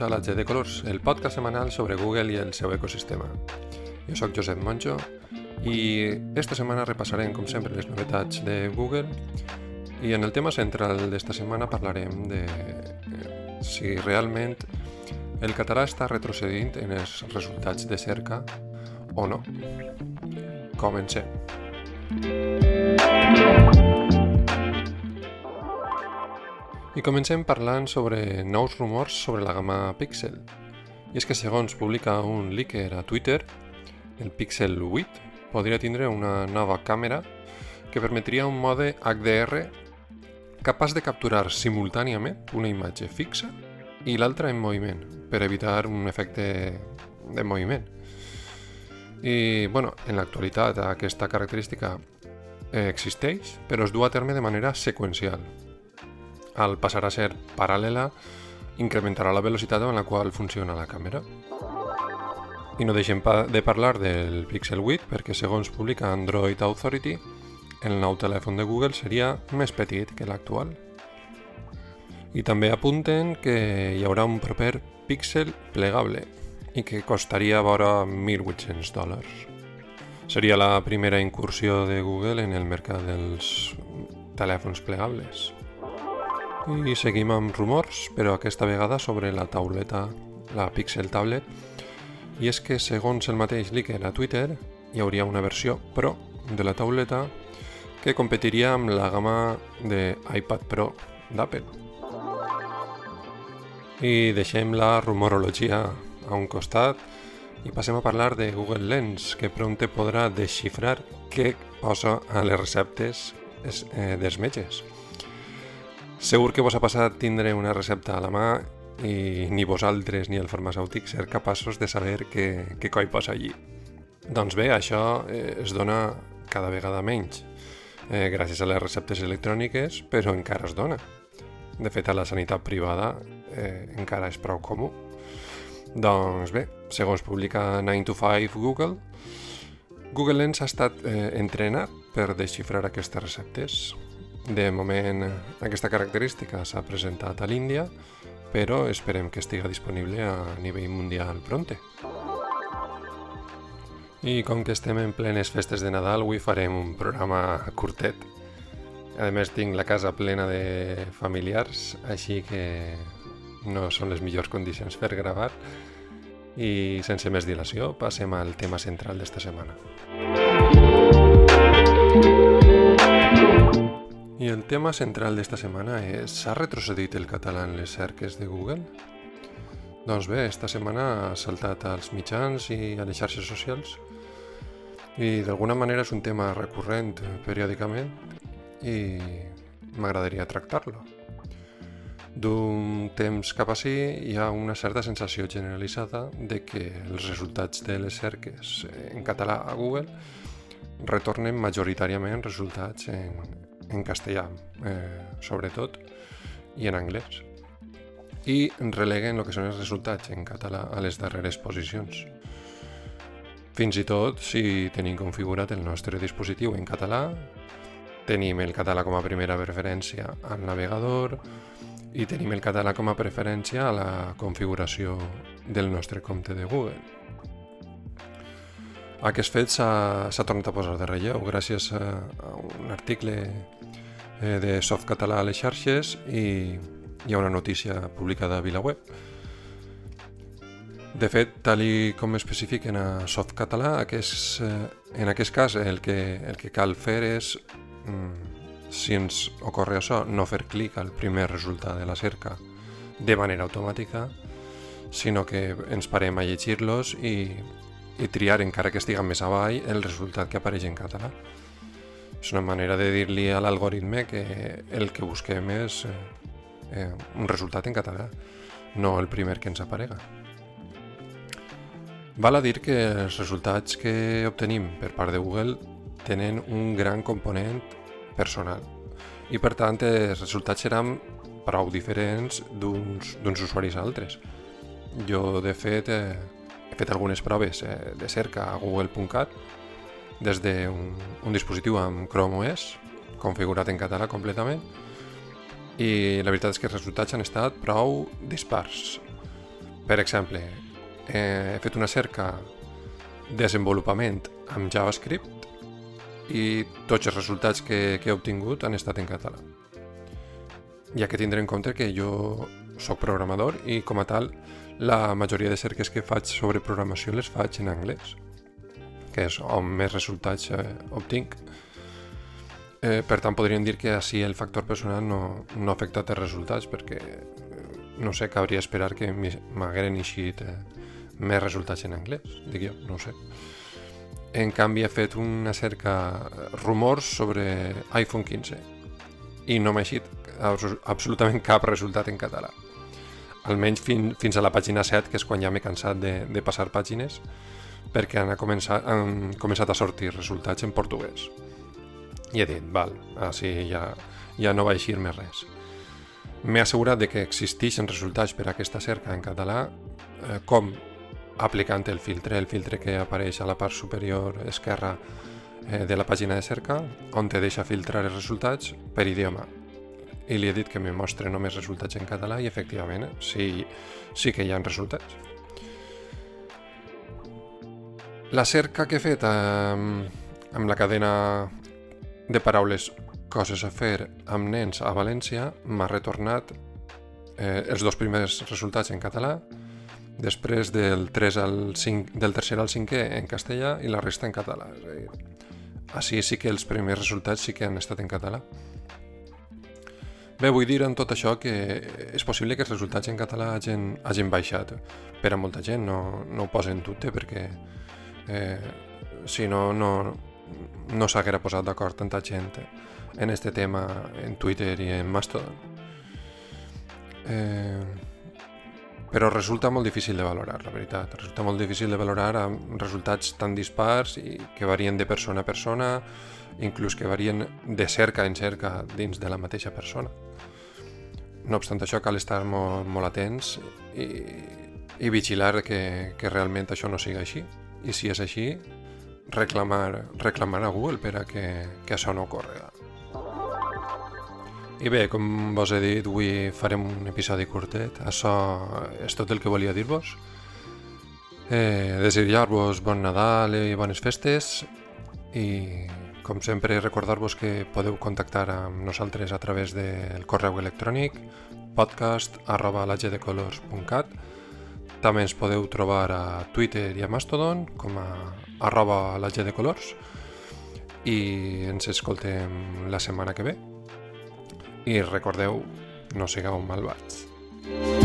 a la G de Colors, el podcast setmanal sobre Google i el seu ecosistema. Jo sóc Josep Monjo i esta setmana repassarem, com sempre, les novetats de Google i en el tema central d'esta setmana parlarem de eh, si realment el català està retrocedint en els resultats de cerca o no. Comencem. I comencem parlant sobre nous rumors sobre la gamma Pixel. I és que segons publica un leaker a Twitter, el Pixel 8 podria tindre una nova càmera que permetria un mode HDR capaç de capturar simultàniament una imatge fixa i l'altra en moviment, per evitar un efecte de moviment. I, bueno, en l'actualitat aquesta característica existeix, però es du a terme de manera seqüencial, al passar a ser paral·lela, incrementarà la velocitat amb la qual funciona la càmera. I no deixem pa de parlar del Pixel 8 perquè segons publica Android Authority, el nou telèfon de Google seria més petit que l'actual. I també apunten que hi haurà un proper Pixel plegable i que costaria vora 1.800 dòlars. Seria la primera incursió de Google en el mercat dels telèfons plegables. I seguim amb rumors, però aquesta vegada sobre la tauleta, la Pixel Tablet, i és que segons el mateix leaker a Twitter hi hauria una versió Pro de la tauleta que competiria amb la gamma de iPad Pro d'Apple. I deixem la rumorologia a un costat i passem a parlar de Google Lens, que prompte podrà desxifrar què posa a les receptes eh, dels metges. Segur que vos ha passat tindre una recepta a la mà i ni vosaltres ni el farmacèutic ser capaços de saber què, què coi posa allí. Doncs bé, això eh, es dona cada vegada menys, eh, gràcies a les receptes electròniques, però encara es dona. De fet, a la sanitat privada eh, encara és prou comú. Doncs bé, segons publica 9 to 5 Google, Google Lens ha estat eh, entrenat per desxifrar aquestes receptes de moment, aquesta característica s'ha presentat a l'Índia, però esperem que estigui disponible a nivell mundial pronte. I com que estem en plenes festes de Nadal, avui farem un programa curtet. A més, tinc la casa plena de familiars, així que no són les millors condicions per gravar. I sense més dilació, passem al tema central d'esta setmana. I el tema central d'esta setmana és s'ha retrocedit el català en les cerques de Google? Doncs bé, esta setmana ha saltat als mitjans i a les xarxes socials i d'alguna manera és un tema recurrent periòdicament i m'agradaria tractar-lo. D'un temps cap així hi ha una certa sensació generalitzada de que els resultats de les cerques en català a Google retornen majoritàriament resultats en, en castellà, eh, sobretot, i en anglès. I releguen el que són els resultats en català a les darreres posicions. Fins i tot si tenim configurat el nostre dispositiu en català, tenim el català com a primera preferència al navegador i tenim el català com a preferència a la configuració del nostre compte de Google. Aquest fet s'ha tornat a posar de relleu gràcies a, un article de Softcatalà a les xarxes i hi ha una notícia publicada a VilaWeb. De fet, tal i com especifiquen a Softcatalà, aquest, eh, en aquest cas el que, el que cal fer és, mm, si ens ocorre això, no fer clic al primer resultat de la cerca de manera automàtica, sinó que ens parem a llegir-los i, i triar, encara que estiguen més avall, el resultat que apareix en català. És una manera de dir-li a l'algoritme que el que busquem és eh, eh, un resultat en català, no el primer que ens aparega. Val a dir que els resultats que obtenim per part de Google tenen un gran component personal i per tant els resultats seran prou diferents d'uns usuaris a altres. Jo, de fet, eh, he fet algunes proves eh, de cerca a google.cat des d'un un dispositiu amb Chrome OS, configurat en català completament, i la veritat és que els resultats han estat prou dispars. per exemple, he fet una cerca desenvolupament amb JavaScript i tots els resultats que, que he obtingut han estat en català. Ja que tindré en compte que jo sóc programador i com a tal la majoria de cerques que faig sobre programació les faig en anglès, que és on més resultats eh, obtinc. Eh, per tant, podríem dir que així el factor personal no, no ha afectat els resultats perquè, eh, no sé, cabria esperar que m'hagueren eixit eh, més resultats en anglès, dic jo, no sé. En canvi, he fet una cerca eh, rumors sobre iPhone 15 i no m'ha eixit absolutament cap resultat en català almenys fin, fins a la pàgina 7, que és quan ja m'he cansat de, de passar pàgines, perquè han començat, han començat a sortir resultats en portuguès. I he dit, val, així ja, ja no va eixir més res. M'he assegurat de que existeixen resultats per a aquesta cerca en català, eh, com aplicant el filtre, el filtre que apareix a la part superior esquerra eh, de la pàgina de cerca, on te deixa filtrar els resultats per idioma i li he dit que me mostre només resultats en català i efectivament sí, sí que hi ha resultats. La cerca que he fet amb, amb la cadena de paraules coses a fer amb nens a València m'ha retornat eh, els dos primers resultats en català, després del, 3 al 5, del tercer al cinquè en castellà i la resta en català. És a dir, així sí que els primers resultats sí que han estat en català. Bé, vull dir en tot això que és possible que els resultats en català hagin, hagin baixat. Per a molta gent no, no ho posa en dubte perquè eh, si no, no, no s'haguera posat d'acord tanta gent en este tema en Twitter i en Mastodon. Eh, però resulta molt difícil de valorar, la veritat. Resulta molt difícil de valorar amb resultats tan dispars i que varien de persona a persona, inclús que varien de cerca en cerca dins de la mateixa persona. No obstant això, cal estar molt, molt atents i, i vigilar que, que realment això no sigui així. I si és així, reclamar, reclamar a Google per a que, que això no ocorre. I bé, com vos he dit, avui farem un episodi curtet. Això és tot el que volia dir-vos. Eh, Desitjar-vos bon Nadal i bones festes i com sempre, recordar-vos que podeu contactar amb nosaltres a través del correu electrònic podcast arroba També ens podeu trobar a Twitter i a Mastodon com a arroba lagdecolors i ens escoltem la setmana que ve. I recordeu, no sigueu malvats. Música